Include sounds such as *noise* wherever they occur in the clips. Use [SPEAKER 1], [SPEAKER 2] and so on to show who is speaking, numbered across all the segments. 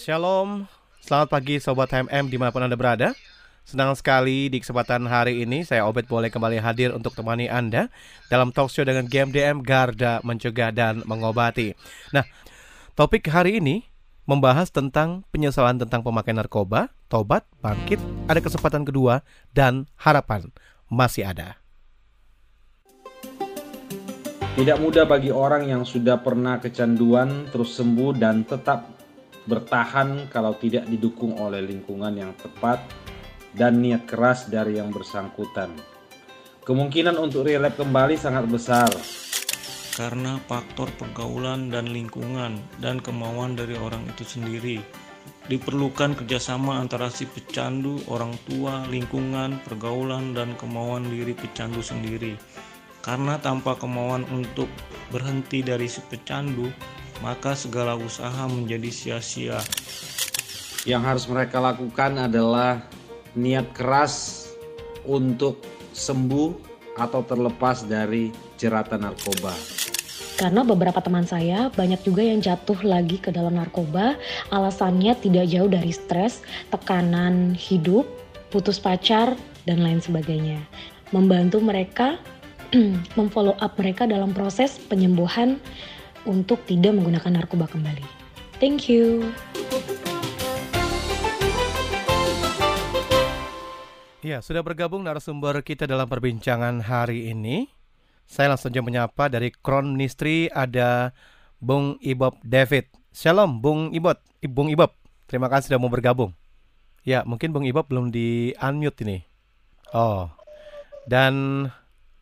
[SPEAKER 1] Shalom, selamat pagi Sobat HMM di mana pun Anda berada. Senang sekali di kesempatan hari ini saya Obet boleh kembali hadir untuk temani Anda Dalam talk show dengan GMDM Garda Mencegah dan Mengobati. Nah, topik hari ini membahas tentang penyesalan tentang pemakaian narkoba, tobat, bangkit, ada kesempatan kedua, dan harapan masih ada.
[SPEAKER 2] Tidak mudah bagi orang yang sudah pernah kecanduan terus sembuh dan tetap bertahan kalau tidak didukung oleh lingkungan yang tepat dan niat keras dari yang bersangkutan. Kemungkinan untuk relap kembali sangat besar.
[SPEAKER 3] Karena faktor pergaulan dan lingkungan dan kemauan dari orang itu sendiri. Diperlukan kerjasama antara si pecandu, orang tua, lingkungan, pergaulan, dan kemauan diri pecandu sendiri. Karena tanpa kemauan untuk berhenti dari si pecandu, maka segala usaha menjadi sia-sia.
[SPEAKER 2] Yang harus mereka lakukan adalah niat keras untuk sembuh atau terlepas dari jeratan narkoba.
[SPEAKER 4] Karena beberapa teman saya banyak juga yang jatuh lagi ke dalam narkoba, alasannya tidak jauh dari stres, tekanan hidup, putus pacar, dan lain sebagainya. Membantu mereka *clears throat* memfollow up mereka dalam proses penyembuhan untuk tidak menggunakan narkoba kembali. Thank you.
[SPEAKER 1] Ya, sudah bergabung narasumber kita dalam perbincangan hari ini. Saya langsung saja menyapa dari Kron Ministry ada Bung Ibob David. Shalom Bung Ibob, Bung Ibob. Terima kasih sudah mau bergabung. Ya, mungkin Bung Ibob belum di unmute ini. Oh. Dan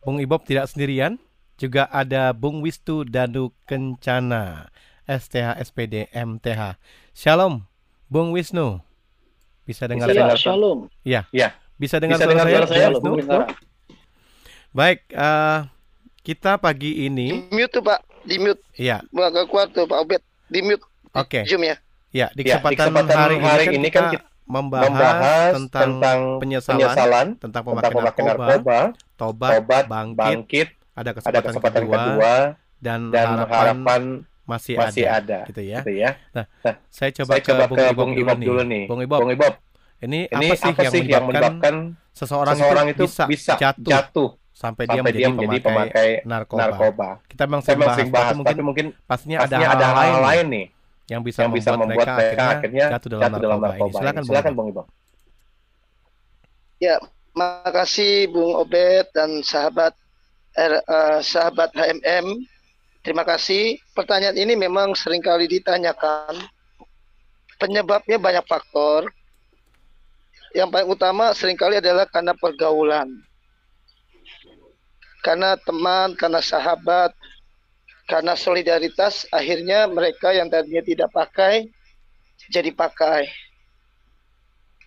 [SPEAKER 1] Bung Ibob tidak sendirian, juga ada Bung Wistu Danu Kencana, STH SPD MTH. Shalom, Bung Wisnu. Bisa dengar
[SPEAKER 5] ya, Shalom.
[SPEAKER 1] Ya.
[SPEAKER 5] Ya.
[SPEAKER 1] Bisa dengar
[SPEAKER 5] Bisa
[SPEAKER 1] suara
[SPEAKER 5] dengar
[SPEAKER 1] saya,
[SPEAKER 5] suara saya,
[SPEAKER 1] Wisnu? Baik, uh, kita pagi ini
[SPEAKER 5] Di mute tuh Pak, di mute.
[SPEAKER 1] ya,
[SPEAKER 5] Agak kuat tuh Pak Obet, di mute.
[SPEAKER 1] oke.
[SPEAKER 5] Zoom ya.
[SPEAKER 1] Ya, di
[SPEAKER 6] Ya, di
[SPEAKER 1] kesempatan,
[SPEAKER 6] kesempatan
[SPEAKER 1] hari,
[SPEAKER 6] hari
[SPEAKER 1] ini,
[SPEAKER 6] ini
[SPEAKER 1] kan
[SPEAKER 6] kan
[SPEAKER 1] kita membahas,
[SPEAKER 6] membahas
[SPEAKER 1] tentang,
[SPEAKER 6] tentang
[SPEAKER 1] penyesalan,
[SPEAKER 6] penyesalan,
[SPEAKER 1] tentang pemakaian narkoba,
[SPEAKER 6] narkoba,
[SPEAKER 1] tobat,
[SPEAKER 6] tobat,
[SPEAKER 1] bangkit,
[SPEAKER 6] bangkit,
[SPEAKER 1] ada
[SPEAKER 6] ada
[SPEAKER 1] kesempatan,
[SPEAKER 6] kesempatan
[SPEAKER 1] kedua,
[SPEAKER 6] kedua,
[SPEAKER 1] dan,
[SPEAKER 6] dan
[SPEAKER 1] harapan,
[SPEAKER 6] harapan
[SPEAKER 1] masih,
[SPEAKER 6] masih
[SPEAKER 1] ada,
[SPEAKER 6] ada,
[SPEAKER 1] gitu ya.
[SPEAKER 6] gitu ya.
[SPEAKER 1] Saya coba
[SPEAKER 6] Saya coba
[SPEAKER 1] ke,
[SPEAKER 6] ke
[SPEAKER 1] Bung
[SPEAKER 6] Bung
[SPEAKER 1] Ibob
[SPEAKER 6] Ibob
[SPEAKER 1] dulu,
[SPEAKER 6] dulu
[SPEAKER 1] nih. Bung Ibob,
[SPEAKER 6] Bung Ibob,
[SPEAKER 1] ini,
[SPEAKER 6] ini
[SPEAKER 1] apa sih, yang,
[SPEAKER 6] yang
[SPEAKER 1] menyebabkan
[SPEAKER 6] menyebabkan
[SPEAKER 1] seseorang,
[SPEAKER 6] seseorang
[SPEAKER 1] itu bisa, jatuh,
[SPEAKER 6] jatuh
[SPEAKER 1] sampai,
[SPEAKER 6] sampai
[SPEAKER 1] dia menjadi pemakai,
[SPEAKER 6] pemakai
[SPEAKER 1] narkoba.
[SPEAKER 6] narkoba?
[SPEAKER 1] Kita memang
[SPEAKER 6] Saya
[SPEAKER 1] sering
[SPEAKER 6] masih
[SPEAKER 1] bahas,
[SPEAKER 6] bahas,
[SPEAKER 1] tapi mungkin
[SPEAKER 6] tapi mungkin
[SPEAKER 1] pastinya ada
[SPEAKER 6] pastinya ada hal
[SPEAKER 1] lain
[SPEAKER 6] lain nih
[SPEAKER 1] yang bisa,
[SPEAKER 6] yang bisa membuat mereka akhirnya
[SPEAKER 1] jatuh dalam
[SPEAKER 6] jatuh dalam
[SPEAKER 1] narkoba,
[SPEAKER 6] narkoba.
[SPEAKER 1] ini. Silakan. Bung
[SPEAKER 6] Silakan
[SPEAKER 1] Ibob.
[SPEAKER 6] Bung Ibob.
[SPEAKER 5] Ya, makasih Bung Obet dan sahabat R, eh, sahabat HMM. Terima kasih. Pertanyaan ini memang sering kali ditanyakan. Penyebabnya banyak faktor. Yang paling utama sering kali adalah karena pergaulan. Karena teman, karena sahabat, karena solidaritas, akhirnya mereka yang tadinya tidak pakai jadi pakai.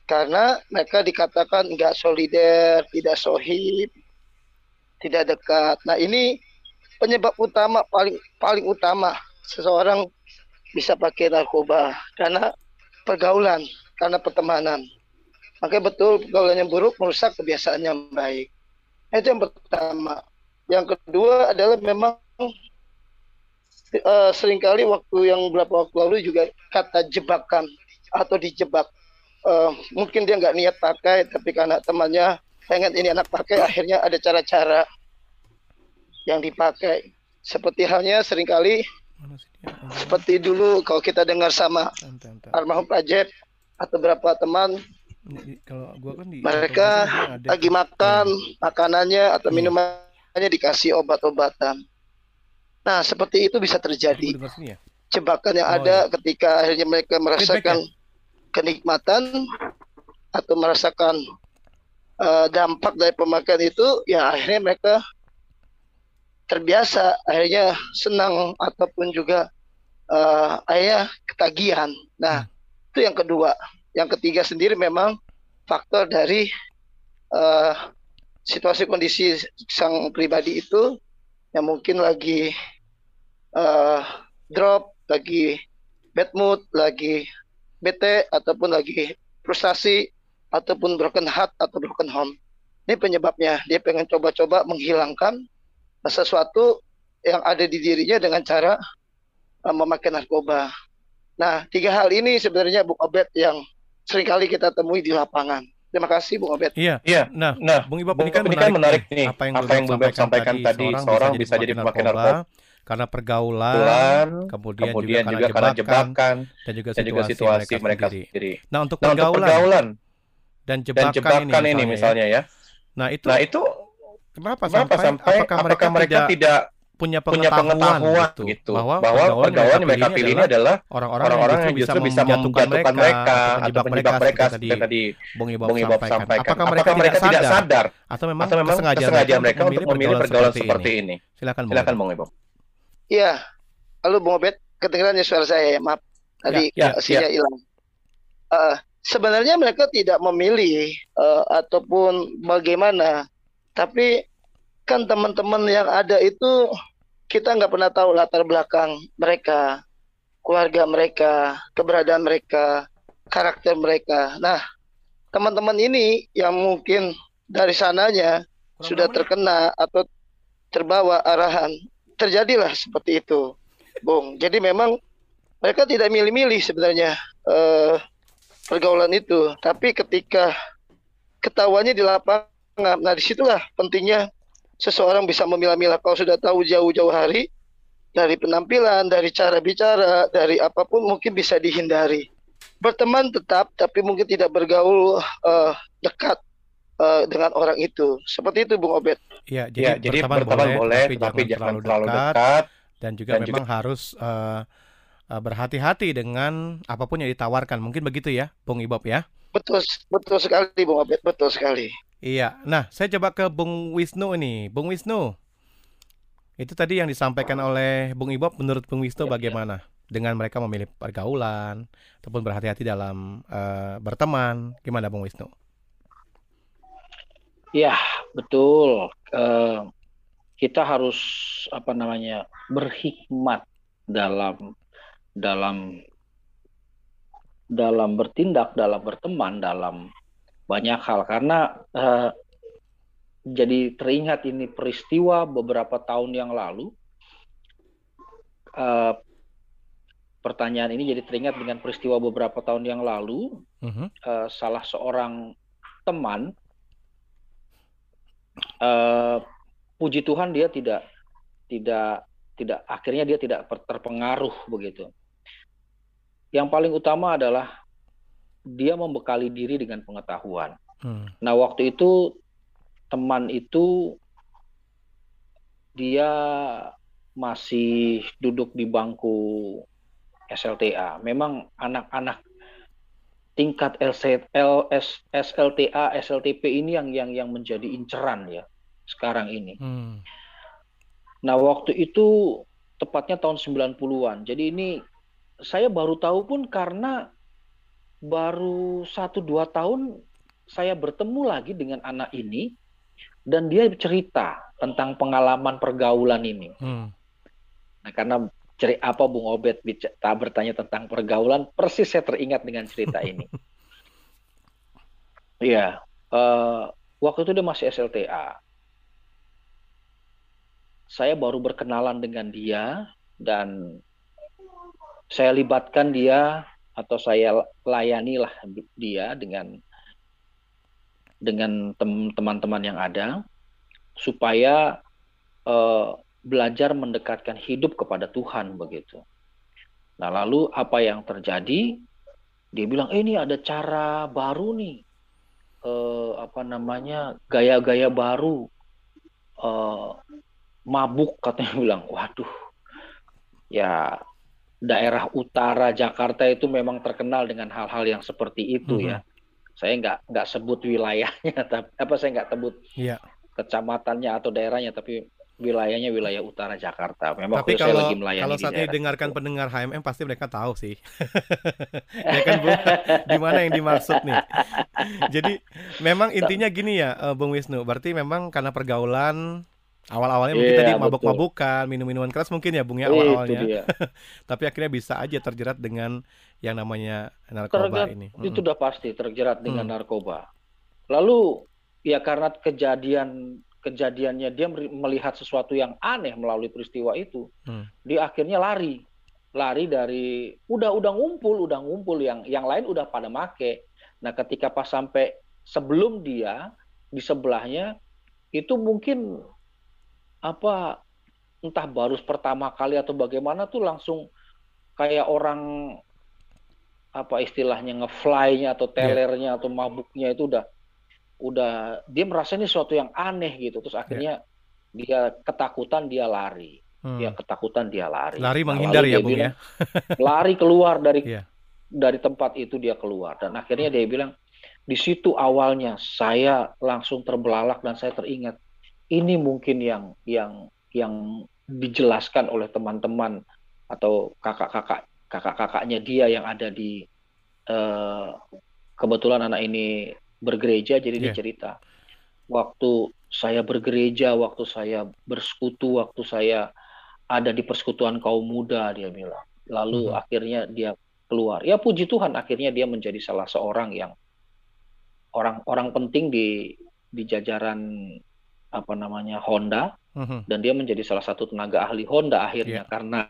[SPEAKER 5] Karena mereka dikatakan nggak solider, tidak sohib, tidak dekat. Nah ini penyebab utama paling paling utama seseorang bisa pakai narkoba karena pergaulan, karena pertemanan. Makanya betul pergaulan yang buruk merusak kebiasaan yang baik. Itu yang pertama. Yang kedua adalah memang uh, sering kali waktu yang beberapa waktu lalu juga kata jebakan atau dijebak. Uh, mungkin dia nggak niat pakai, tapi karena temannya pengen ini anak pakai, akhirnya ada cara-cara yang dipakai. Seperti halnya sering kali seperti dulu kalau kita dengar sama almarhum Pak Jeb atau beberapa teman
[SPEAKER 1] kalau gua kan di
[SPEAKER 5] mereka lagi makan makanannya atau minumannya dikasih obat-obatan. Nah seperti itu bisa terjadi.
[SPEAKER 1] Ya?
[SPEAKER 5] jebakan yang
[SPEAKER 1] Oh,
[SPEAKER 5] ada ketika akhirnya mereka merasakan kenikmatan atau merasakan uh, dampak dari pemakaian itu ya akhirnya mereka terbiasa akhirnya senang ataupun juga uh, akhirnya ketagihan. Nah, hmm. itu yang kedua. Yang ketiga sendiri memang faktor dari uh, situasi kondisi sang pribadi itu yang mungkin lagi uh, drop, lagi bad mood, lagi bete ataupun lagi frustasi ataupun broken heart atau broken home. Ini penyebabnya. Dia pengen coba-coba menghilangkan sesuatu yang ada di dirinya dengan cara uh, memakai narkoba. Nah, tiga hal ini sebenarnya Bu Obet yang sering kali kita temui di lapangan. Terima kasih Bung Obet.
[SPEAKER 1] Iya, iya. Nah, nah Bung Ibab ini kan menarik, menarik nih, apa yang, apa yang Bung Ibab sampaikan, tadi, seorang, seorang bisa jadi pemakai narkoba, karena pergaulan, kemudian, kemudian juga, juga karena jebakan, dan juga situasi, dan juga situasi mereka, sendiri. sendiri. Nah, untuk nah, pergaulan, untuk pergaulan dan jebakan, dan jebakan ini, misalnya, ini misalnya ya. Nah, itu Nah, itu kenapa, kenapa sampai, sampai apakah, apakah mereka, mereka tidak punya pengetahuan, punya pengetahuan gitu, gitu bahwa, bahwa pergaulan yang mereka pilih ini adalah orang-orang yang justru bisa menjatuhkan mereka, mereka atau menjebak mereka seperti tadi Bung Ibob sampaikan. Apakah mereka, apakah mereka tidak sadar atau memang, atau memang sengaja, sengaja mereka untuk memilih pergaulan seperti ini? Silakan Silakan Bung Ibob.
[SPEAKER 5] Iya. Halo Bung Obed, kedengaran ya suara saya ya, maaf. Tadi ya, ya, sinyal ya. hilang. Uh, sebenarnya mereka tidak memilih uh, ataupun bagaimana, tapi kan teman-teman yang ada itu kita nggak pernah tahu latar belakang mereka, keluarga mereka, keberadaan mereka, karakter mereka. Nah, teman-teman ini yang mungkin dari sananya Kurang sudah terkena atau terbawa arahan, terjadilah seperti itu, Bung. Jadi memang mereka tidak milih-milih sebenarnya uh, pergaulan itu, tapi ketika ketahuannya di lapangan, nah di situlah pentingnya seseorang bisa memilah-milah kalau sudah tahu jauh-jauh hari dari penampilan, dari cara bicara, dari apa pun mungkin bisa dihindari. Berteman tetap, tapi mungkin tidak bergaul uh, dekat uh, dengan orang itu. Seperti itu, Bung Obed.
[SPEAKER 1] Ya, jadi, ya, jadi berteman, berteman boleh, boleh tapi, tapi jangan terlalu, terlalu dekat, dekat dan juga dan memang juga... harus uh, berhati-hati dengan apa pun yang ditawarkan. Mungkin begitu ya, Bung Ibob ya.
[SPEAKER 5] Betul, betul sekali, Bung Obed, betul sekali.
[SPEAKER 1] Iya, nah saya coba ke Bung Wisnu ini. Bung Wisnu, itu tadi yang disampaikan oleh Bung Ibob, menurut Bung Wisnu ya, bagaimana? Ya. Dengan mereka memilih pergaulan, ataupun berhati-hati dalam uh, berteman. Gimana Bung Wisnu?
[SPEAKER 6] Ya, betul. Uh, kita harus apa namanya berhikmat dalam dalam dalam bertindak, dalam berteman, dalam banyak hal karena uh, jadi teringat ini peristiwa beberapa tahun yang lalu. Uh, pertanyaan ini jadi teringat dengan peristiwa beberapa tahun yang lalu. Uh-huh. Uh, salah seorang teman, uh, puji Tuhan dia tidak tidak tidak akhirnya dia tidak terpengaruh begitu. Yang paling utama adalah dia membekali diri dengan pengetahuan. Hmm. Nah, waktu itu teman itu dia masih duduk di bangku SLTA. Memang anak-anak tingkat LS, SLTA, SLTP ini yang yang yang menjadi inceran ya sekarang ini. Hmm. Nah, waktu itu tepatnya tahun 90-an. Jadi ini saya baru tahu pun karena baru satu dua tahun saya bertemu lagi dengan anak ini dan dia cerita tentang pengalaman pergaulan ini. Hmm. Nah karena ceri apa Bung Obed tak bertanya tentang pergaulan, persis saya teringat dengan cerita *laughs* ini. Iya, uh, waktu itu dia masih SLTA. Saya baru berkenalan dengan dia dan saya libatkan dia atau saya layanilah dia dengan dengan teman-teman yang ada supaya uh, belajar mendekatkan hidup kepada Tuhan begitu. Nah lalu apa yang terjadi? Dia bilang, eh, ini ada cara baru nih, uh, apa namanya gaya-gaya baru, uh, mabuk katanya bilang, waduh, ya daerah utara Jakarta itu memang terkenal dengan hal-hal yang seperti itu mm -hmm. ya. saya nggak nggak sebut wilayahnya, *laughs* tapi apa saya nggak sebut
[SPEAKER 1] Iya.
[SPEAKER 6] kecamatannya atau daerahnya, tapi wilayahnya wilayah utara Jakarta. Memang
[SPEAKER 1] Tapi
[SPEAKER 6] saya
[SPEAKER 1] kalau
[SPEAKER 6] lagi melayani
[SPEAKER 1] kalau saat ini dengarkan
[SPEAKER 6] itu.
[SPEAKER 1] pendengar HMM pasti mereka tahu sih. *laughs* ya kan Bu? *laughs* Di mana yang dimaksud nih? Jadi memang intinya gini ya, eh, Bung Wisnu. Berarti memang karena pergaulan awal-awalnya mungkin
[SPEAKER 6] Iya,
[SPEAKER 1] tadi
[SPEAKER 6] betul.
[SPEAKER 1] mabuk-mabukan, minum-minuman keras mungkin ya Bung ya
[SPEAKER 6] Itu
[SPEAKER 1] awal-awalnya. *laughs* Tapi akhirnya bisa aja terjerat dengan yang namanya narkoba
[SPEAKER 6] Terjerat
[SPEAKER 1] ini.
[SPEAKER 6] itu
[SPEAKER 1] Mm-mm.
[SPEAKER 6] udah pasti terjerat dengan
[SPEAKER 1] Hmm.
[SPEAKER 6] narkoba. Lalu ya karena kejadian kejadiannya dia melihat sesuatu yang aneh melalui peristiwa itu,
[SPEAKER 1] Hmm.
[SPEAKER 6] dia akhirnya lari, lari dari udah udah ngumpul, udah ngumpul yang yang lain udah pada make. Nah ketika pas sampai sebelum dia di sebelahnya itu mungkin apa entah baru pertama kali atau bagaimana tuh langsung kayak orang apa istilahnya ngefly-nya atau telernya atau mabuknya itu udah udah dia merasa ini sesuatu yang aneh gitu. Terus akhirnya dia ketakutan dia lari.
[SPEAKER 1] Hmm.
[SPEAKER 6] dia ketakutan dia lari.
[SPEAKER 1] Lari
[SPEAKER 6] Nah,
[SPEAKER 1] menghindar ya Bung ya.
[SPEAKER 6] lari keluar dari
[SPEAKER 1] Iya.
[SPEAKER 6] dari tempat itu dia keluar. Dan akhirnya dia bilang di situ awalnya saya langsung terbelalak dan saya teringat ini mungkin yang yang yang dijelaskan oleh teman-teman atau kakak-kakak kakak-kakaknya dia yang ada di eh, kebetulan anak ini bergereja jadi dia
[SPEAKER 1] Iya.
[SPEAKER 6] cerita waktu saya bergereja waktu saya bersekutu waktu saya ada di persekutuan kaum muda dia bilang lalu
[SPEAKER 1] Mhm.
[SPEAKER 6] akhirnya dia keluar ya puji Tuhan akhirnya dia menjadi salah seorang yang orang orang penting di di jajaran apa namanya Honda
[SPEAKER 1] Mhm.
[SPEAKER 6] dan dia menjadi salah satu tenaga ahli Honda akhirnya karena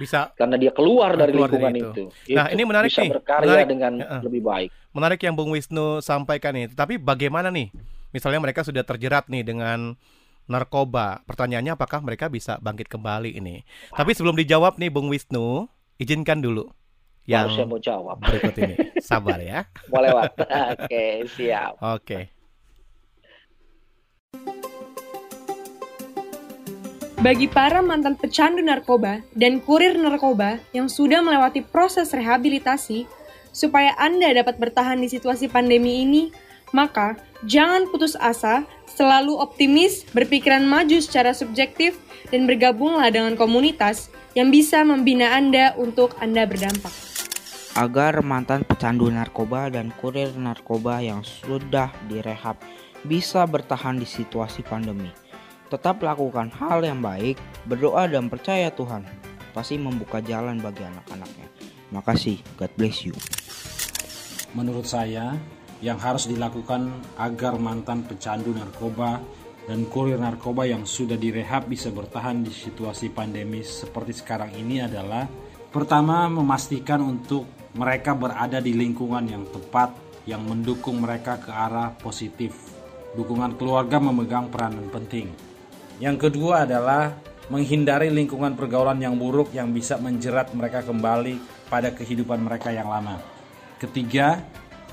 [SPEAKER 1] Bisa
[SPEAKER 6] karena dia keluar dari
[SPEAKER 1] Keluar dari
[SPEAKER 6] lingkungan
[SPEAKER 1] itu.
[SPEAKER 6] itu.
[SPEAKER 1] Nah,
[SPEAKER 6] Itu
[SPEAKER 1] ini menarik
[SPEAKER 6] bisa
[SPEAKER 1] nih,
[SPEAKER 6] berkarya
[SPEAKER 1] menarik.
[SPEAKER 6] dengan
[SPEAKER 1] Heeh.
[SPEAKER 6] lebih baik.
[SPEAKER 1] menarik yang Bung Wisnu sampaikan nih. Tapi bagaimana nih? Misalnya mereka sudah terjerat nih dengan narkoba. Pertanyaannya apakah mereka bisa bangkit kembali ini? Tapi sebelum dijawab nih Bung Wisnu, izinkan dulu yang
[SPEAKER 6] mau jawab.
[SPEAKER 1] berikut ini. Sabar ya. *laughs*
[SPEAKER 6] Mau lewat. Oke, siap.
[SPEAKER 1] Oke.
[SPEAKER 7] Bagi para mantan pecandu narkoba dan kurir narkoba yang sudah melewati proses rehabilitasi, supaya Anda dapat bertahan di situasi pandemi ini, maka jangan putus asa, selalu optimis, berpikiran maju secara subjektif, dan bergabunglah dengan komunitas yang bisa membina Anda untuk Anda berdampak.
[SPEAKER 8] agar mantan pecandu narkoba dan kurir narkoba yang sudah direhab bisa bertahan di situasi pandemi. Tetap lakukan hal yang baik, berdoa dan percaya Tuhan pasti membuka jalan bagi anak-anaknya. Makasih, God bless you.
[SPEAKER 2] Menurut saya, yang harus dilakukan agar mantan pecandu narkoba dan kurir narkoba yang sudah direhab bisa bertahan di situasi pandemi seperti sekarang ini adalah pertama memastikan untuk mereka berada di lingkungan yang tepat yang mendukung mereka ke arah positif. Dukungan keluarga memegang peranan penting. Yang kedua adalah menghindari lingkungan pergaulan yang buruk yang bisa menjerat mereka kembali pada kehidupan mereka yang lama. Ketiga,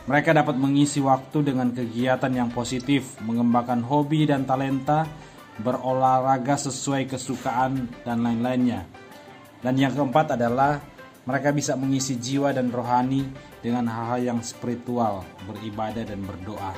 [SPEAKER 2] mereka dapat mengisi waktu dengan kegiatan yang positif, mengembangkan hobi dan talenta, berolahraga sesuai kesukaan, dan lain-lainnya. Dan yang keempat adalah mereka bisa mengisi jiwa dan rohani dengan hal-hal yang spiritual, beribadah dan berdoa.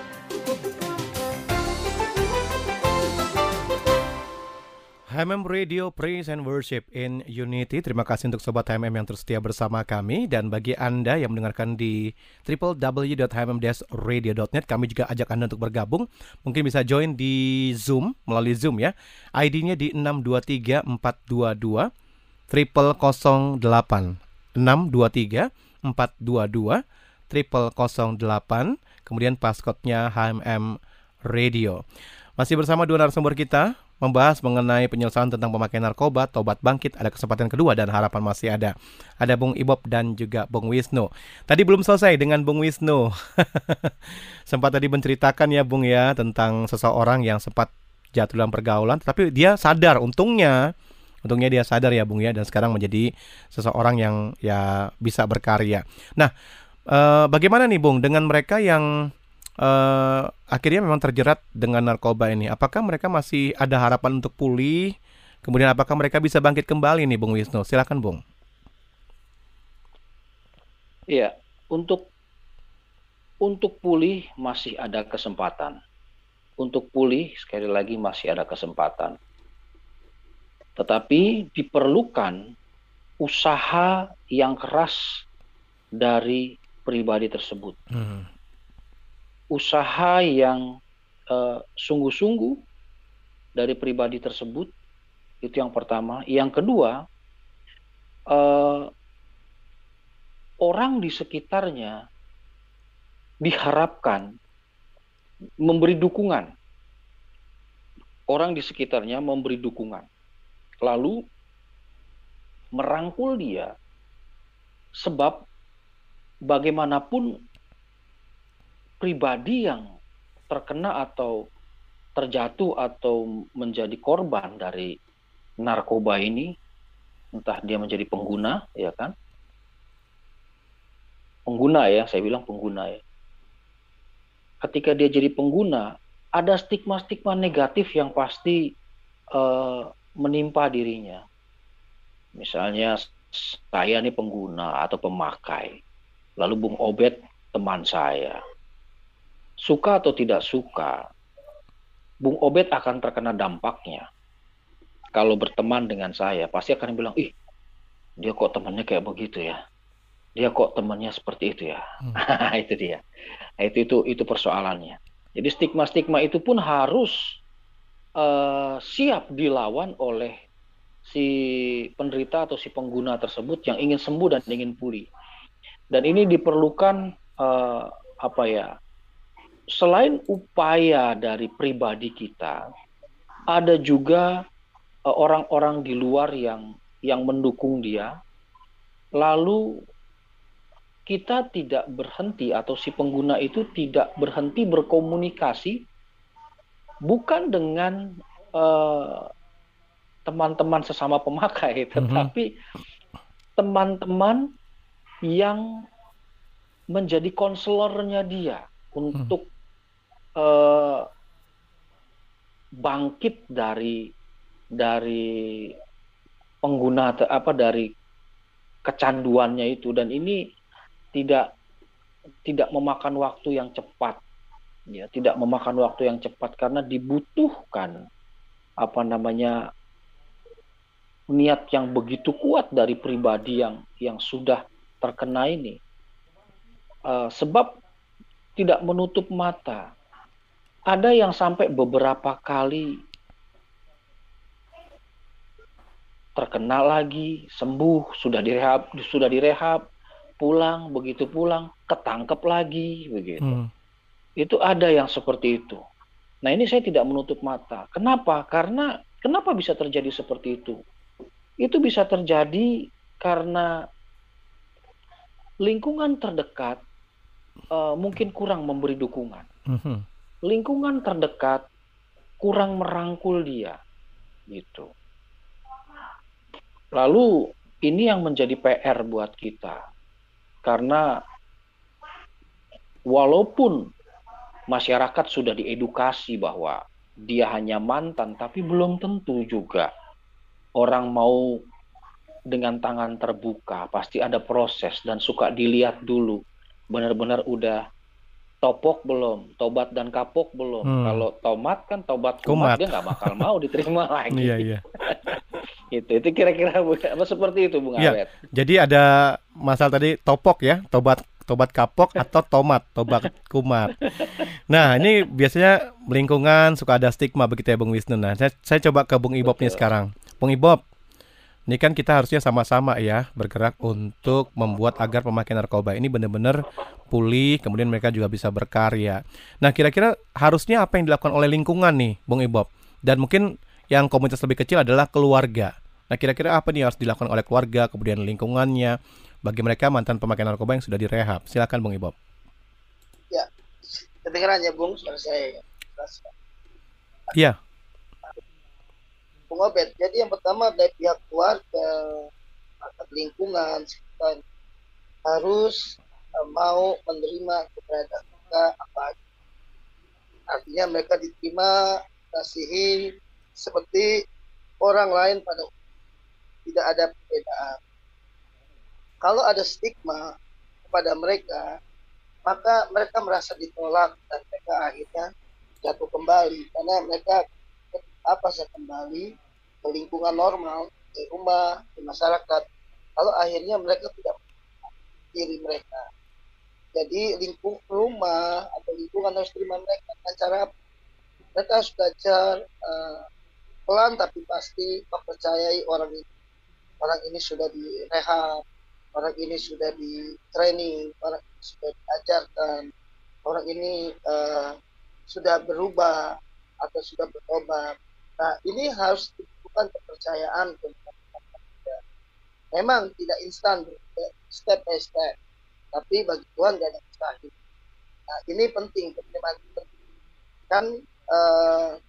[SPEAKER 1] HMM Radio Praise and Worship in Unity. Terima kasih untuk sobat HMM yang terus setia bersama kami dan bagi Anda yang mendengarkan di www.hmm-radio.net kami juga ajak Anda untuk bergabung. Mungkin bisa join di Zoom melalui Zoom ya. ID-nya di 623422 triple 08 623 422 triple 08 kemudian passcode-nya HMM Radio. Masih bersama dua narasumber kita membahas mengenai penyelesaian tentang pemakaian narkoba, tobat bangkit, ada kesempatan kedua dan harapan masih ada. Ada Bung Ibob dan juga Bung Wisnu. Tadi belum selesai dengan Bung Wisnu. *laughs* sempat tadi menceritakan ya Bung ya tentang seseorang yang sempat jatuh dalam pergaulan, tapi dia sadar untungnya Untungnya dia sadar ya Bung ya dan sekarang menjadi seseorang yang ya bisa berkarya. Nah, eh, bagaimana nih Bung dengan mereka yang eh, akhirnya memang terjerat dengan narkoba ini? Apakah mereka masih ada harapan untuk pulih? Kemudian apakah mereka bisa bangkit kembali nih Bung Wisnu? Silakan Bung.
[SPEAKER 6] Iya, untuk untuk pulih masih ada kesempatan. Untuk pulih sekali lagi masih ada kesempatan. Tetapi diperlukan usaha yang keras dari pribadi tersebut. Hmm. Usaha yang eh, sungguh-sungguh dari pribadi tersebut itu yang pertama. Yang kedua, uh, orang di sekitarnya diharapkan memberi dukungan. Orang di sekitarnya memberi dukungan. Lalu merangkul dia sebab bagaimanapun pribadi yang terkena atau terjatuh atau menjadi korban dari narkoba ini entah dia menjadi pengguna ya kan? Pengguna ya saya bilang pengguna ya. Ketika dia jadi pengguna ada stigma-stigma negatif yang pasti uh, menimpa dirinya. Misalnya saya ini pengguna atau pemakai. Lalu Bung Obet teman saya suka atau tidak suka Bung Obet akan terkena dampaknya. Kalau berteman dengan saya pasti akan bilang ih dia kok temannya kayak begitu ya? Dia kok temannya seperti itu ya? Hmm. *laughs* itu dia. Nah, itu itu itu persoalannya. Jadi stigma stigma itu pun harus uh, siap dilawan oleh si penderita atau si pengguna tersebut yang ingin sembuh dan ingin pulih. Dan ini diperlukan uh, apa ya selain upaya dari pribadi kita ada juga Eh, orang-orang di luar yang yang mendukung dia, lalu kita tidak berhenti atau si pengguna itu tidak berhenti berkomunikasi bukan dengan eh, teman-teman sesama pemakai, mhm. tetapi teman-teman yang menjadi konselornya dia untuk uh, bangkit dari dari pengguna apa dari kecanduannya itu. Dan ini tidak tidak memakan waktu yang cepat. Ya tidak memakan waktu yang cepat karena dibutuhkan apa namanya niat yang begitu kuat dari pribadi yang yang sudah terkena ini. Uh, sebab tidak menutup mata ada yang sampai beberapa kali terkena lagi, sembuh, sudah direhab, sudah direhab, pulang, begitu pulang, ketangkep lagi, begitu. Hmm. Itu ada yang seperti itu. Nah ini saya tidak menutup mata. Kenapa? Karena kenapa bisa terjadi seperti itu? Itu bisa terjadi karena lingkungan terdekat uh, mungkin kurang memberi dukungan. Hmm. Lingkungan terdekat kurang merangkul dia, gitu. Lalu ini yang menjadi PR buat kita. Karena walaupun masyarakat sudah diedukasi bahwa dia hanya mantan, tapi belum tentu juga orang mau dengan tangan terbuka. Pasti ada proses dan suka dilihat dulu. Benar-benar udah topok belum, tobat dan kapok belum. Hmm. Kalau tomat kan tobat kumat, kumat. dia nggak bakal mau diterima *laughs* lagi.
[SPEAKER 1] Iya iya. *laughs*
[SPEAKER 6] itu itu kira-kira apa seperti itu Bung ya,
[SPEAKER 1] Jadi ada masalah tadi topok ya, tobat tobat kapok *laughs* atau tomat, tobat kumat. Nah, ini biasanya lingkungan suka ada stigma begitu ya Bung Wisnu. Nah, saya, saya coba ke Bung Ibob nih sekarang. Bung Ibob, ini kan kita harusnya sama-sama ya bergerak untuk membuat agar pemakai narkoba ini benar-benar pulih, kemudian mereka juga bisa berkarya. Nah, kira-kira harusnya apa yang dilakukan oleh lingkungan nih, Bung Ibob? Dan mungkin yang komunitas lebih kecil adalah keluarga. Nah, kira-kira apa nih yang harus dilakukan oleh keluarga, kemudian lingkungannya, bagi mereka mantan pemakai narkoba yang sudah direhab? Silakan, Bung Ibob.
[SPEAKER 5] Ya, kedengaran ya, Bung, suara saya.
[SPEAKER 1] Iya.
[SPEAKER 5] Bung jadi yang pertama dari pihak keluarga, lingkungan, sekitar, harus uh, mau menerima keberadaan kita apa artinya mereka diterima kasihi seperti orang lain pada tidak ada perbedaan. Kalau ada stigma kepada mereka, maka mereka merasa ditolak dan mereka akhirnya jatuh kembali. Karena mereka apa saya kembali ke lingkungan normal di rumah di masyarakat. Kalau akhirnya mereka tidak diri mereka. Jadi lingkung rumah atau lingkungan harus terima mereka dengan cara mereka harus belajar uh, pelan tapi pasti mempercayai orang ini. Orang ini sudah direhab orang ini sudah di training orang ini sudah diajarkan orang ini uh, sudah berubah atau sudah bertobat nah ini harus dibutuhkan kepercayaan memang tidak instan step by step tapi bagi Tuhan tidak ada mustahil nah ini penting penerimaan kan uh,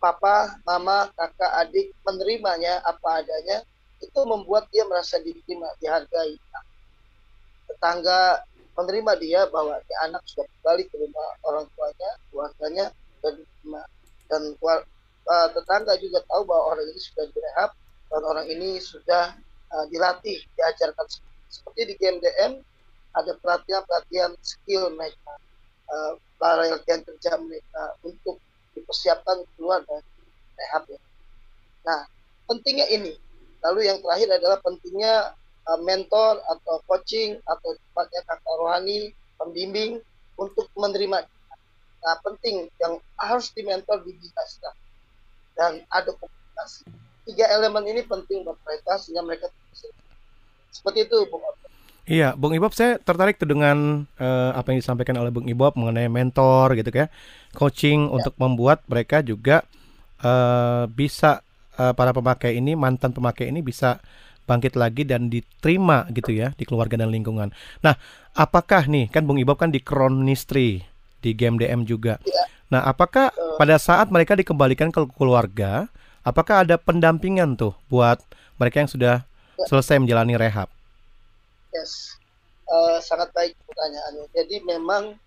[SPEAKER 5] papa, mama, kakak, adik menerimanya apa adanya, itu membuat dia merasa diterima, dihargai. Nah, tetangga menerima dia bahwa dia anak sudah kembali ke rumah orang tuanya, keluarganya diterima. Dan uh, tetangga juga tahu bahwa orang ini sudah direhab dan orang ini sudah uh, dilatih, diajarkan seperti di GMDM ada pelatihan-pelatihan skill mereka, uh, latihan kerja mereka untuk dipersiapkan keluar dari rehab ya. Nah, pentingnya ini. Lalu yang terakhir adalah pentingnya uh, mentor atau coaching atau tempatnya kakak rohani, pembimbing untuk menerima. Nah, penting yang harus dimentor dibinaskan dan ada komunikasi. Tiga elemen ini penting buat mereka sehingga mereka seperti itu, Bung
[SPEAKER 1] Iya, Bung Ibob, saya tertarik tuh dengan uh, apa yang disampaikan oleh Bung Ibob mengenai mentor gitu ya, coaching ya. untuk membuat mereka juga uh, bisa uh, para pemakai ini mantan pemakai ini bisa bangkit lagi dan diterima gitu ya di keluarga dan lingkungan. Nah, apakah nih kan Bung Ibob kan di Kronistri di GMDM juga. Ya. Nah, apakah pada saat mereka dikembalikan ke keluarga, apakah ada pendampingan tuh buat mereka yang sudah ya. selesai menjalani rehab?
[SPEAKER 5] Yes, uh, sangat baik pertanyaannya. Jadi memang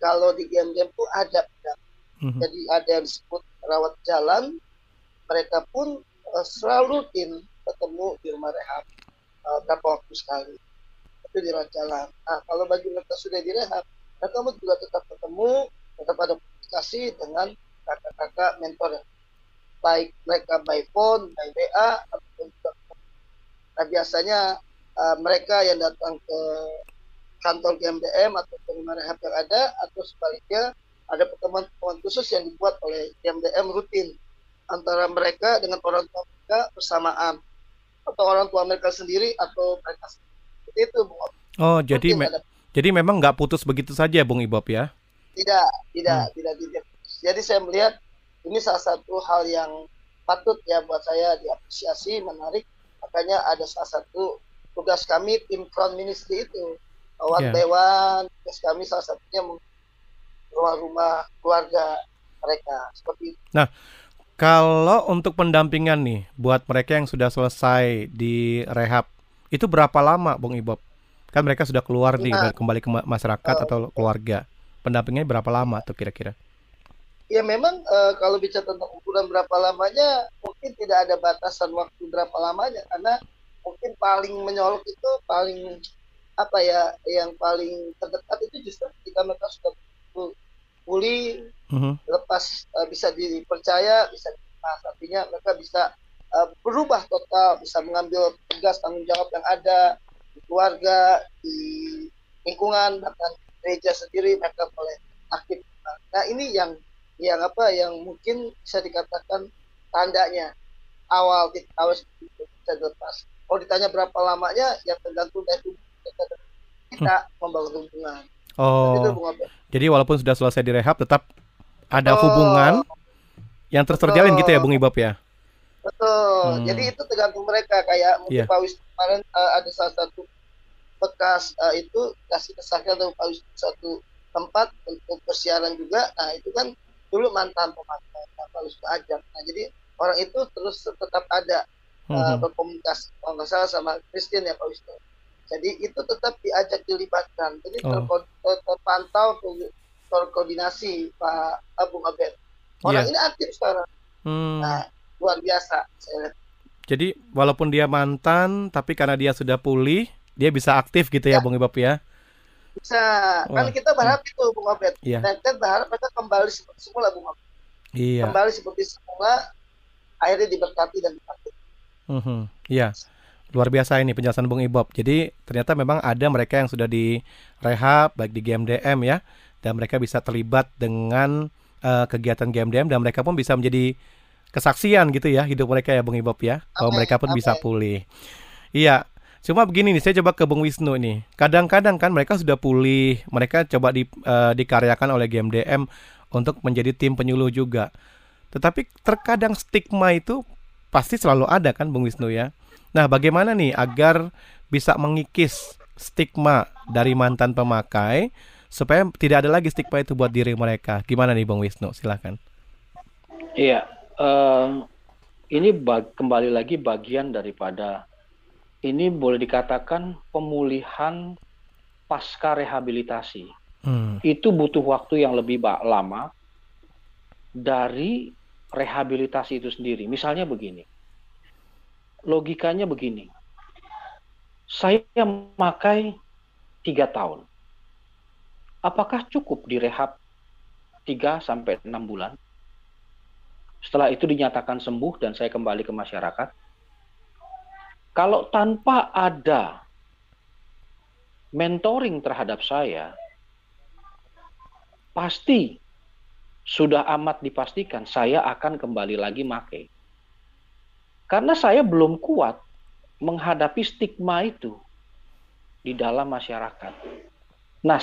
[SPEAKER 5] kalau di game-game itu ada, mm-hmm. jadi ada yang disebut rawat jalan. Mereka pun uh, selalu rutin ketemu di rumah rehab uh, berapa waktu sekali. Itu di rawat jalan. Nah, kalau bagi mereka sudah direhab, mereka juga tetap ketemu, tetap ada komunikasi dengan kakak-kakak mentor baik mereka by phone, by WA, ataupun juga Nah biasanya uh, mereka yang datang ke kantor GMDM atau penerima rehab yang ada atau sebaliknya ada pertemuan-pertemuan khusus yang dibuat oleh GMDM rutin antara mereka dengan orang tua mereka bersamaan atau orang tua mereka sendiri atau mereka sendiri. itu Bung
[SPEAKER 1] Oh jadi me ada... jadi memang nggak putus begitu saja Bung Ibob ya?
[SPEAKER 5] Tidak tidak hmm. tidak tidak. Jadi saya melihat ini salah satu hal yang patut ya buat saya diapresiasi menarik makanya ada salah satu tugas kami tim front ministry itu one yeah. one tugas kami salah satunya rumah-rumah keluarga mereka seperti itu.
[SPEAKER 1] Nah, kalau untuk pendampingan nih buat mereka yang sudah selesai di rehab itu berapa lama, Bung Ibob? Kan mereka sudah keluar nih nah, kembali ke masyarakat uh, atau keluarga. Pendampingnya berapa lama tuh kira-kira?
[SPEAKER 5] Ya memang uh, kalau bicara tentang ukuran berapa lamanya mungkin tidak ada batasan waktu berapa lamanya karena mungkin paling menyolok itu paling apa ya yang paling terdekat itu justru ketika mereka sudah pulih uh-huh. lepas uh, bisa dipercaya bisa dilepas artinya mereka bisa uh, berubah total bisa mengambil tugas tanggung jawab yang ada di keluarga di lingkungan bahkan gereja sendiri mereka boleh aktif nah ini yang yang apa yang mungkin bisa dikatakan tandanya. Awal awal bisa dilepas. Kalau ditanya berapa lamanya ya tergantung dari kita. Hmm. membangun hubungan.
[SPEAKER 1] Oh. Jadi walaupun sudah selesai direhab tetap ada oh. hubungan yang terus terjalin gitu ya Bung Ibab ya?
[SPEAKER 5] Betul. Hmm. jadi itu tergantung mereka. Kayak mungkin yeah. Pak Wisnu kemarin uh, ada salah satu bekas uh, itu kasih kesaksian atau Pak satu tempat untuk persiaran juga nah itu kan dulu mantan pemakai Pak Wisnu ajak nah jadi orang itu terus tetap ada uh, berkomunikasi kalau nggak salah sama Christian ya Pak Wisnu. Jadi itu tetap diajak dilibatkan. Jadi oh. terpantau terkoordinasi Pak Abu Abed. Orang yeah. ini aktif sekarang. Hmm. Nah, luar biasa saya lihat.
[SPEAKER 1] Jadi walaupun dia mantan, tapi karena dia sudah pulih, dia bisa aktif gitu ya, ya Bung Ibab ya?
[SPEAKER 5] bisa. Kan kita berharap itu Bung Obed.
[SPEAKER 1] Iya.
[SPEAKER 5] Dan kita berharap mereka kembali seperti semula Bung Obed.
[SPEAKER 1] Iya.
[SPEAKER 5] Kembali seperti semula akhirnya diberkati dan dipakai.
[SPEAKER 1] Mhm, Iya. Luar biasa ini penjelasan Bung Ibob. Jadi ternyata memang ada mereka yang sudah di rehab baik di GMDM ya dan mereka bisa terlibat dengan eh, kegiatan GMDM dan mereka pun bisa menjadi kesaksian gitu ya hidup mereka ya Bung Ibob ya bahwa mereka pun bisa
[SPEAKER 5] amin.
[SPEAKER 1] pulih. Iya. Cuma begini nih, saya coba ke Bung Wisnu nih. Kadang-kadang kan mereka sudah pulih, mereka coba di, eh, dikaryakan oleh GMDM untuk menjadi tim penyuluh juga. Tetapi terkadang stigma itu pasti selalu ada kan Bung Wisnu ya. Nah, bagaimana nih agar bisa mengikis stigma dari mantan pemakai supaya tidak ada lagi stigma itu buat diri mereka. Gimana nih Bung Wisnu? Silakan.
[SPEAKER 6] Iya, eh, ini kembali lagi bagian daripada ini boleh dikatakan pemulihan pasca rehabilitasi.
[SPEAKER 1] Hmm.
[SPEAKER 6] Itu butuh waktu yang lebih lama dari rehabilitasi itu sendiri. Misalnya begini, logikanya begini, saya memakai tiga tahun, apakah cukup direhab 3 sampai 6 bulan? Setelah itu dinyatakan sembuh dan saya kembali ke masyarakat. Kalau tanpa ada mentoring terhadap saya, pasti sudah amat dipastikan saya akan kembali lagi make. Karena saya belum kuat menghadapi stigma itu di dalam masyarakat. Nah,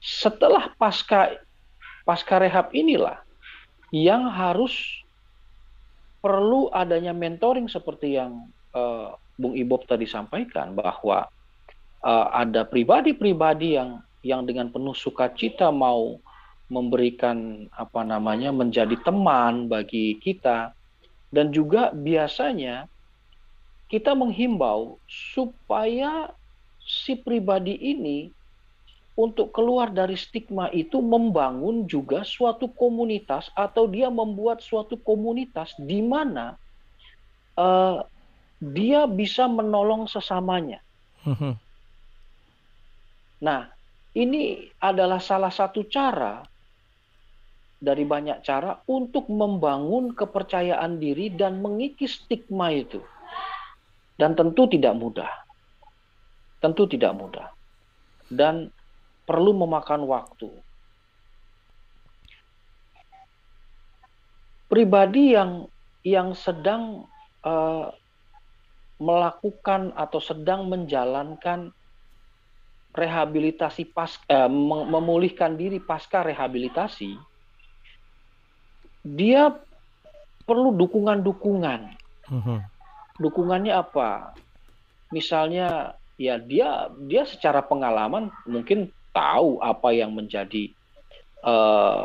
[SPEAKER 6] setelah pasca pasca rehab inilah yang harus perlu adanya mentoring seperti yang eh, Bung Ibob tadi sampaikan bahwa eh, ada pribadi-pribadi yang yang dengan penuh sukacita mau memberikan apa namanya menjadi teman bagi kita. Dan juga biasanya kita menghimbau supaya si pribadi ini untuk keluar dari stigma itu membangun juga suatu komunitas atau dia membuat suatu komunitas di mana eh, dia bisa menolong sesamanya.
[SPEAKER 1] Mhm.
[SPEAKER 6] Nah, ini adalah salah satu cara dari banyak cara untuk membangun kepercayaan diri dan mengikis stigma itu. Dan tentu tidak mudah. Tentu tidak mudah. Dan perlu memakan waktu. Pribadi yang yang sedang eh, melakukan atau sedang menjalankan rehabilitasi pas eh, mem- memulihkan diri pasca rehabilitasi, dia perlu dukungan-dukungan.
[SPEAKER 1] Mhm.
[SPEAKER 6] Dukungannya apa? Misalnya ya dia dia secara pengalaman mungkin tahu apa yang menjadi eh,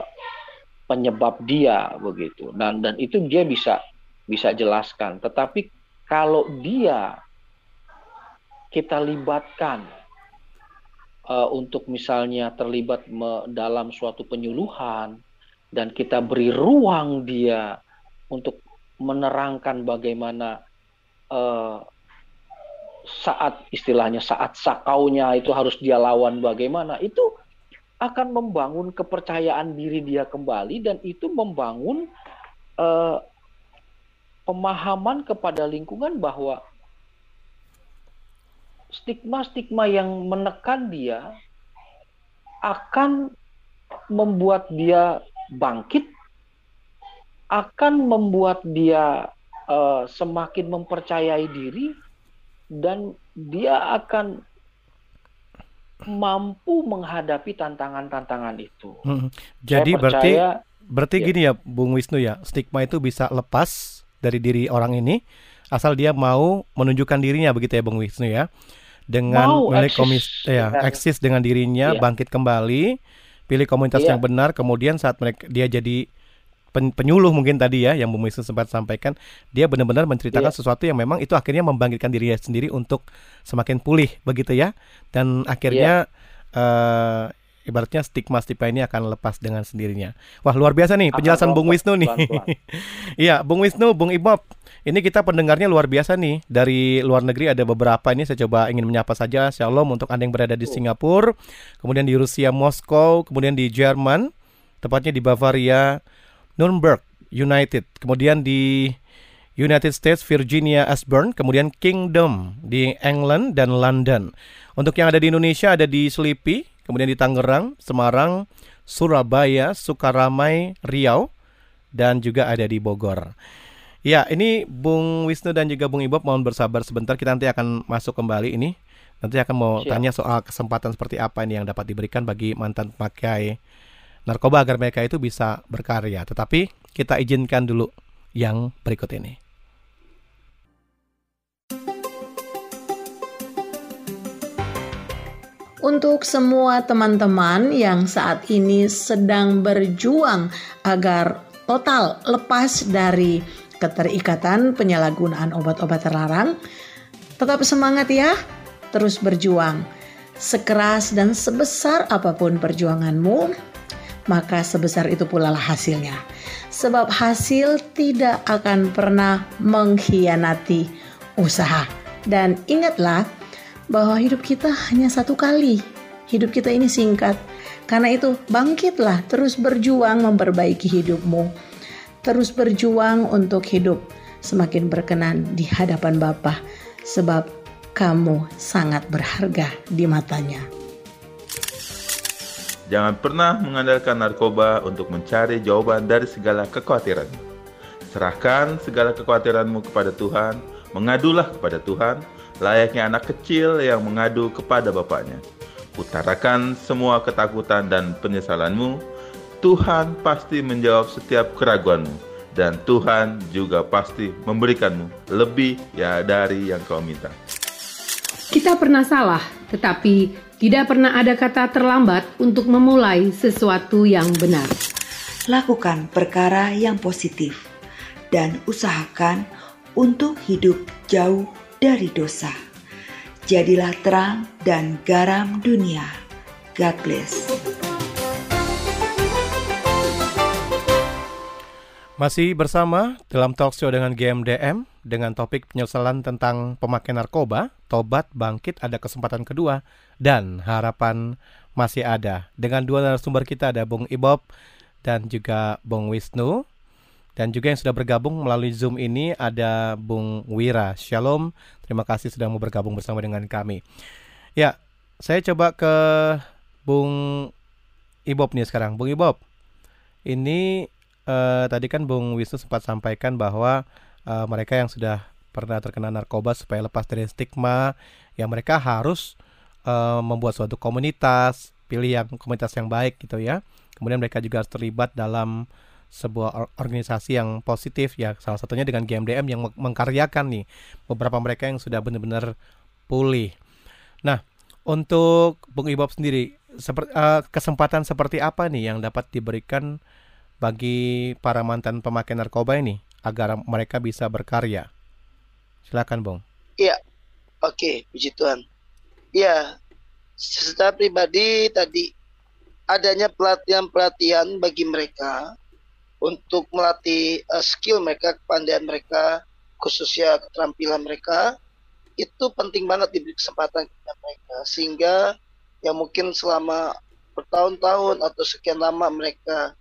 [SPEAKER 6] penyebab dia begitu. Dan dan itu dia bisa bisa jelaskan. Tetapi kalau dia kita libatkan eh, untuk misalnya terlibat me- dalam suatu penyuluhan dan kita beri ruang dia untuk menerangkan bagaimana eh, saat istilahnya saat sakaunya itu harus dia lawan bagaimana itu akan membangun kepercayaan diri dia kembali dan itu membangun eh, pemahaman kepada lingkungan bahwa stigma-stigma yang menekan dia akan membuat dia bangkit, akan membuat dia eh, semakin mempercayai diri, dan dia akan mampu menghadapi tantangan-tantangan itu.
[SPEAKER 1] Mhm.
[SPEAKER 6] Saya
[SPEAKER 1] Jadi berarti
[SPEAKER 6] percaya-
[SPEAKER 1] berarti
[SPEAKER 6] Ya.
[SPEAKER 1] gini ya Bung Wisnu ya, stigma itu bisa lepas dari diri orang ini asal dia mau menunjukkan dirinya begitu ya Bung Wisnu ya. Dengan milik
[SPEAKER 6] eksis
[SPEAKER 1] komis ya, eksis dengan dirinya,
[SPEAKER 6] Iya.
[SPEAKER 1] bangkit kembali, pilih komunitas
[SPEAKER 6] Iya.
[SPEAKER 1] yang benar, kemudian saat mereka dia jadi pen- penyuluh mungkin tadi ya yang Bung Wisnu sempat sampaikan, dia benar-benar menceritakan
[SPEAKER 6] Iya.
[SPEAKER 1] sesuatu yang memang itu akhirnya membangkitkan dirinya sendiri untuk semakin pulih begitu ya. Dan akhirnya eh, ibaratnya stigma-stigma ini akan lepas dengan sendirinya. Wah, luar biasa nih penjelasan Bung Wisnu nih. *laughs* Iya, Bung Wisnu, Bung Ibob. Ini kita pendengarnya luar biasa nih. Dari luar negeri ada beberapa ini saya coba ingin menyapa saja. Shalom untuk Anda yang berada di Singapura, kemudian di Rusia Moskow, kemudian di Jerman, tepatnya di Bavaria, Nuremberg, United, kemudian di United States, Virginia, Ashburn, kemudian Kingdom di England dan London. Untuk yang ada di Indonesia ada di Selipi, kemudian di Tangerang, Semarang, Surabaya, Sukaramai, Riau, dan juga ada di Bogor. Ya, ini Bung Wisnu dan juga Bung Ibob mohon bersabar sebentar. Kita nanti akan masuk kembali ini. Nanti akan mau Siap. tanya soal kesempatan seperti apa ini yang dapat diberikan bagi mantan pemakai narkoba agar mereka itu bisa berkarya. Tetapi kita izinkan dulu yang berikut ini.
[SPEAKER 9] Untuk semua teman-teman yang saat ini sedang berjuang agar total lepas dari keterikatan penyalahgunaan obat-obat terlarang. Tetap semangat ya, terus berjuang. Sekeras dan sebesar apa pun perjuanganmu, maka sebesar itu pula lah hasilnya. Sebab hasil tidak akan pernah mengkhianati usaha. Dan ingatlah bahwa hidup kita hanya satu kali. Hidup kita ini singkat. Karena itu bangkitlah terus berjuang memperbaiki hidupmu terus berjuang untuk hidup semakin berkenan di hadapan Bapa sebab kamu sangat berharga di matanya.
[SPEAKER 10] Jangan pernah mengandalkan narkoba untuk mencari jawaban dari segala kekhawatiran. Serahkan segala kekhawatiranmu kepada Tuhan, mengadulah kepada Tuhan, layaknya anak kecil yang mengadu kepada bapaknya. Utarakan semua ketakutan dan penyesalanmu, Tuhan pasti menjawab setiap keraguanmu dan Tuhan juga pasti memberikanmu lebih ya dari yang kau minta.
[SPEAKER 11] Kita pernah salah, tetapi tidak pernah ada kata terlambat untuk memulai sesuatu yang benar.
[SPEAKER 12] Lakukan perkara yang positif dan usahakan untuk hidup jauh dari dosa. Jadilah terang dan garam dunia. God bless.
[SPEAKER 1] Masih bersama dalam talk show dengan GMDM dengan topik penyesalan tentang pemakai narkoba, tobat, bangkit, ada kesempatan kedua, dan harapan masih ada. Dengan dua narasumber kita ada Bung Ibob dan juga Bung Wisnu. Dan juga yang sudah bergabung melalui Zoom ini ada Bung Wira. Shalom, terima kasih sudah mau bergabung bersama dengan kami. Ya, saya coba ke Bung Ibob nih sekarang. Bung Ibob, ini uh, tadi kan Bung Wisnu sempat sampaikan bahwa uh, mereka yang sudah pernah terkena narkoba supaya lepas dari stigma, ya mereka harus uh, membuat suatu komunitas, pilih yang komunitas yang baik gitu ya. Kemudian mereka juga harus terlibat dalam sebuah organisasi yang positif ya salah satunya dengan GMDM yang mengkaryakan nih beberapa mereka yang sudah benar-benar pulih. Nah, untuk Bung Ibob sendiri seperti uh, kesempatan seperti apa nih yang dapat diberikan bagi para mantan pemakai narkoba ini agar mereka bisa berkarya? Silakan, Bung.
[SPEAKER 5] Iya. Oke, puji Tuhan. Iya. Secara pribadi tadi adanya pelatihan-pelatihan bagi mereka untuk melatih uh, skill mereka, kepandaian mereka, khususnya keterampilan mereka itu penting banget diberi kesempatan kepada mereka sehingga ya mungkin selama bertahun-tahun atau sekian lama mereka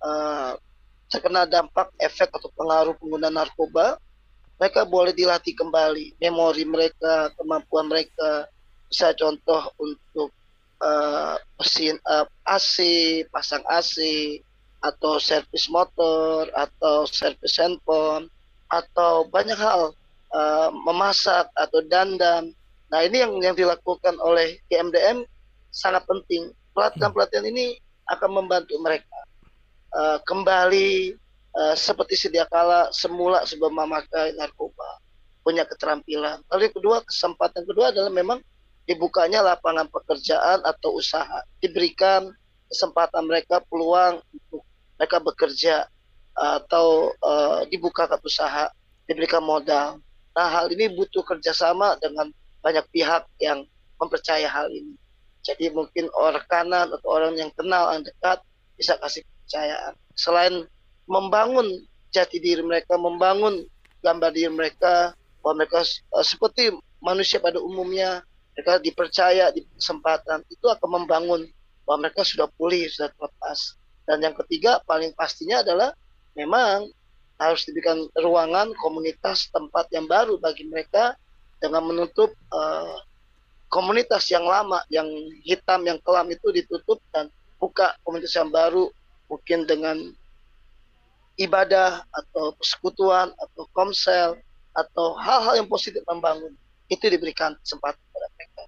[SPEAKER 5] uh, terkena dampak efek atau pengaruh pengguna narkoba, mereka boleh dilatih kembali memori mereka, kemampuan mereka. Bisa contoh untuk uh, mesin uh, AC, pasang AC, atau servis motor, atau servis handphone, atau banyak hal uh, memasak atau dandan. Nah ini yang yang dilakukan oleh GMDM sangat penting. Pelatihan-pelatihan ini akan membantu mereka uh, kembali uh, seperti sedia kala semula sebelum memakai narkoba punya keterampilan. Lalu kedua kesempatan kedua adalah memang dibukanya lapangan pekerjaan atau usaha diberikan kesempatan mereka peluang untuk mereka bekerja atau uh, dibuka ke usaha diberikan modal. Nah hal ini butuh kerjasama dengan banyak pihak yang mempercaya hal ini. Jadi mungkin orang kanan atau orang yang kenal yang dekat bisa kasih kepercayaan. Selain membangun jati diri mereka, membangun gambar diri mereka bahwa mereka uh, seperti manusia pada umumnya mereka dipercaya di kesempatan itu akan membangun bahwa mereka sudah pulih sudah terlepas dan yang ketiga paling pastinya adalah memang harus diberikan ruangan komunitas tempat yang baru bagi mereka dengan menutup uh, komunitas yang lama yang hitam yang kelam itu ditutup dan buka komunitas yang baru mungkin dengan ibadah atau persekutuan atau komsel atau hal-hal yang positif membangun. Itu diberikan kesempatan kepada mereka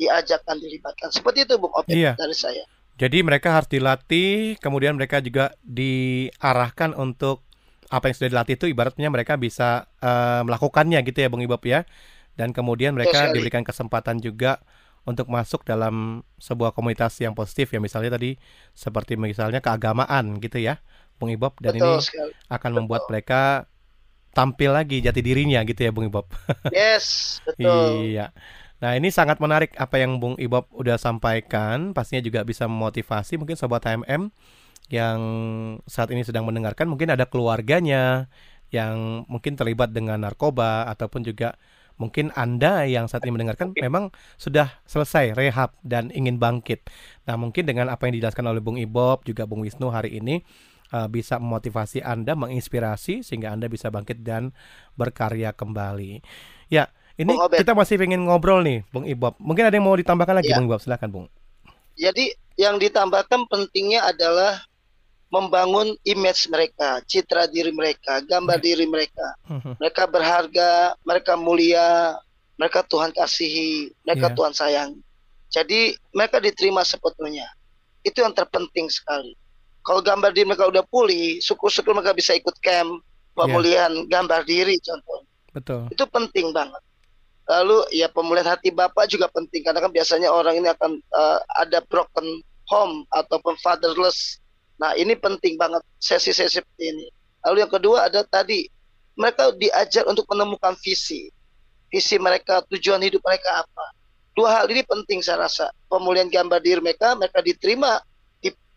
[SPEAKER 5] diajakkan dilibatkan. Seperti itu Bung Opet iya. dari saya
[SPEAKER 1] jadi mereka harus dilatih kemudian mereka juga diarahkan untuk apa yang sudah dilatih itu ibaratnya mereka bisa uh, melakukannya gitu ya Bung Ibob ya dan kemudian mereka diberikan kesempatan juga untuk masuk dalam sebuah komunitas yang positif ya misalnya tadi seperti misalnya keagamaan gitu ya Bung Ibob dan Betul ini sekali. akan Betul. membuat mereka tampil lagi jati dirinya gitu ya Bung Ibob. *laughs*
[SPEAKER 5] Yes, betul.
[SPEAKER 1] iya. Nah, ini sangat menarik apa yang Bung Ibob udah sampaikan, pastinya juga bisa memotivasi mungkin sobat HMM yang saat ini sedang mendengarkan mungkin ada keluarganya yang mungkin terlibat dengan narkoba ataupun juga mungkin Anda yang saat ini mendengarkan memang sudah selesai rehab dan ingin bangkit. Nah, mungkin dengan apa yang dijelaskan oleh Bung Ibob juga Bung Wisnu hari ini uh, bisa memotivasi Anda, menginspirasi sehingga Anda bisa bangkit dan berkarya kembali. Ya, ini kita masih ingin ngobrol nih, Bung Ibob. Mungkin ada yang mau ditambahkan lagi, ya. Bung Ibob? Silakan, Bung.
[SPEAKER 5] Jadi yang ditambahkan pentingnya adalah membangun image mereka, citra diri mereka, gambar hmm. diri mereka. Hmm. Mereka berharga, mereka mulia, mereka Tuhan kasihi, mereka yeah. Tuhan sayang. Jadi mereka diterima sepenuhnya. Itu yang terpenting sekali kalau gambar diri mereka udah pulih, syukur-syukur mereka bisa ikut camp pemulihan yeah. gambar diri contoh.
[SPEAKER 1] Betul.
[SPEAKER 5] Itu penting banget. Lalu ya pemulihan hati bapak juga penting karena kan biasanya orang ini akan uh, ada broken home ataupun fatherless. Nah ini penting banget sesi-sesi seperti ini. Lalu yang kedua ada tadi mereka diajar untuk menemukan visi, visi mereka, tujuan hidup mereka apa. Dua hal ini penting saya rasa. Pemulihan gambar diri mereka, mereka diterima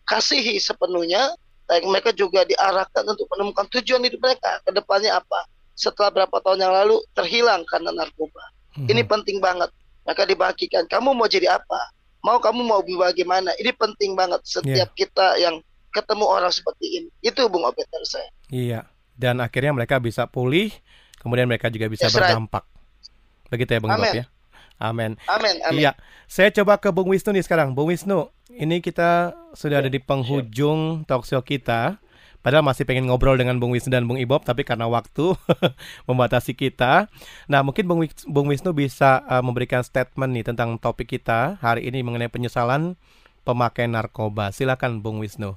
[SPEAKER 5] kasihi sepenuhnya dan mereka juga diarahkan untuk menemukan tujuan hidup mereka ke depannya apa setelah berapa tahun yang lalu terhilang karena narkoba hmm. ini penting banget mereka dibagikan kamu mau jadi apa mau kamu mau bagaimana ini penting banget setiap yeah. kita yang ketemu orang seperti ini itu Bung Obet dari saya
[SPEAKER 1] iya dan akhirnya mereka bisa pulih kemudian mereka juga bisa yes, berdampak right. begitu ya Bung Amen. ya Amin.
[SPEAKER 5] Amin. Amin.
[SPEAKER 1] Iya, saya coba ke Bung Wisnu nih sekarang. Bung Wisnu, ini kita sudah ada di penghujung talkshow kita. Padahal masih pengen ngobrol dengan Bung Wisnu dan Bung Ibob, tapi karena waktu *laughs* membatasi kita. Nah, mungkin Bung, Bung Wisnu bisa uh, memberikan statement nih tentang topik kita hari ini mengenai penyesalan pemakai narkoba. Silakan Bung Wisnu.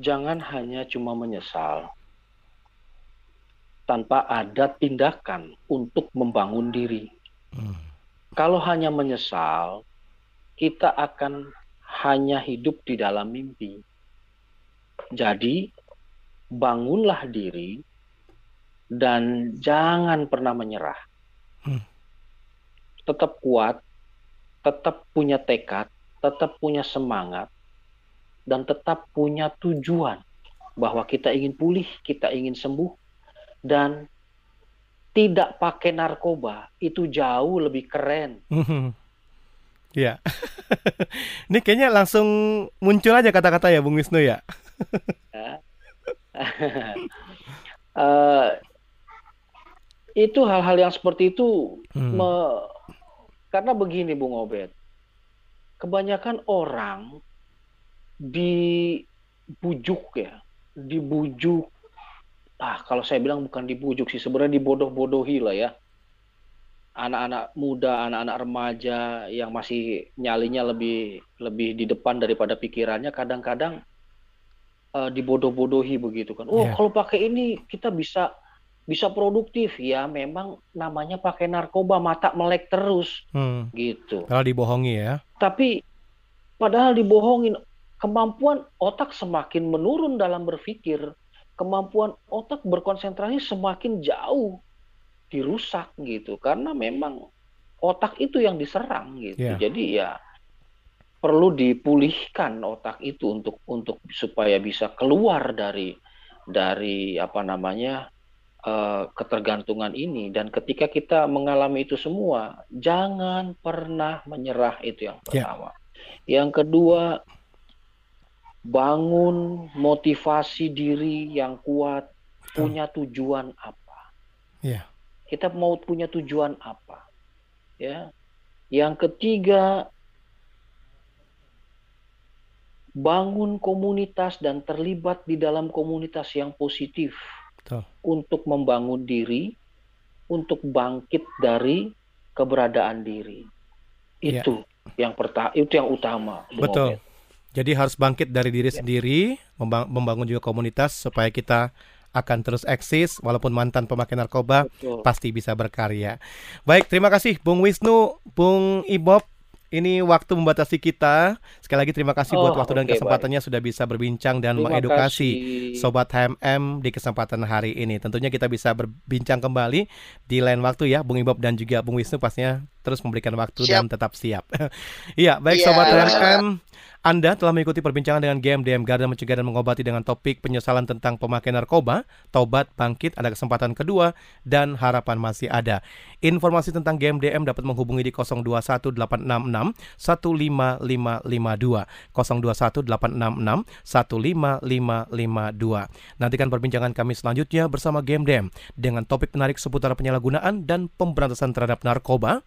[SPEAKER 6] Jangan hanya cuma menyesal, tanpa ada tindakan untuk membangun diri. Hmm. Kalau hanya menyesal, kita akan hanya hidup di dalam mimpi. Jadi, bangunlah diri dan jangan pernah menyerah. Hmm. Tetap kuat, tetap punya tekad, tetap punya semangat, dan tetap punya tujuan bahwa kita ingin pulih, kita ingin sembuh, dan tidak pakai narkoba itu jauh lebih keren.
[SPEAKER 1] Ya, *laughs* ini kayaknya langsung muncul aja kata-kata ya, Bung Wisnu ya.
[SPEAKER 6] Uh, *laughs* itu hal-hal yang seperti itu, hmm. me, karena begini, Bung Obed, kebanyakan orang dibujuk ya, dibujuk. Ah kalau saya bilang bukan dibujuk sih sebenarnya dibodoh-bodohi lah ya. Anak-anak muda anak-anak remaja yang masih nyalinya lebih lebih di depan daripada pikirannya kadang-kadang uh, dibodoh-bodohi begitu kan oh yeah. kalau pakai ini kita bisa bisa produktif ya memang namanya pakai narkoba mata melek terus hmm. gitu
[SPEAKER 1] kalau dibohongi ya
[SPEAKER 6] tapi padahal dibohongin kemampuan otak semakin menurun dalam berpikir kemampuan otak berkonsentrasi semakin jauh dirusak gitu karena memang otak itu yang diserang gitu. Yeah. Jadi ya perlu dipulihkan otak itu untuk untuk supaya bisa keluar dari dari apa namanya uh, ketergantungan ini. Dan ketika kita mengalami itu semua jangan pernah menyerah itu yang
[SPEAKER 1] Ya.
[SPEAKER 6] pertama. Yang kedua bangun motivasi diri yang kuat punya tujuan apa.
[SPEAKER 1] Iya.
[SPEAKER 6] kita mau punya tujuan apa ya. Yang ketiga bangun komunitas dan terlibat di dalam komunitas yang positif
[SPEAKER 1] Betul.
[SPEAKER 6] untuk membangun diri untuk bangkit dari keberadaan diri
[SPEAKER 1] Iya.
[SPEAKER 6] itu yang pertama itu yang utama
[SPEAKER 1] Betul.
[SPEAKER 6] Obed.
[SPEAKER 1] Jadi harus bangkit dari diri sendiri, membang- membangun juga komunitas supaya kita akan terus eksis walaupun mantan pemakai narkoba
[SPEAKER 6] Betul.
[SPEAKER 1] pasti bisa berkarya. Baik, terima kasih Bung Wisnu, Bung Ibob. Ini waktu membatasi kita. Sekali lagi terima kasih buat
[SPEAKER 6] Oh,
[SPEAKER 1] waktu dan
[SPEAKER 6] oke,
[SPEAKER 1] kesempatannya sudah bisa berbincang dan
[SPEAKER 6] Terima
[SPEAKER 1] mengedukasi
[SPEAKER 6] kasih.
[SPEAKER 1] sobat HMM di kesempatan hari ini. Tentunya kita bisa berbincang kembali di lain waktu ya, Bung Ibob dan juga Bung Wisnu pastinya terus memberikan waktu dan tetap siap. *laughs* Iya, baik
[SPEAKER 5] Iya,
[SPEAKER 1] sobat. HMM. Anda telah mengikuti perbincangan dengan GMDM Garda Mencegah dan Mengobati dengan topik penyesalan tentang pemakaian narkoba, tobat, bangkit, ada kesempatan kedua, dan harapan masih ada. Informasi tentang GMDM dapat menghubungi di 021866 15552 021866 15552. Nantikan perbincangan kami selanjutnya bersama GMDM dengan topik menarik seputar penyalahgunaan dan pemberantasan terhadap narkoba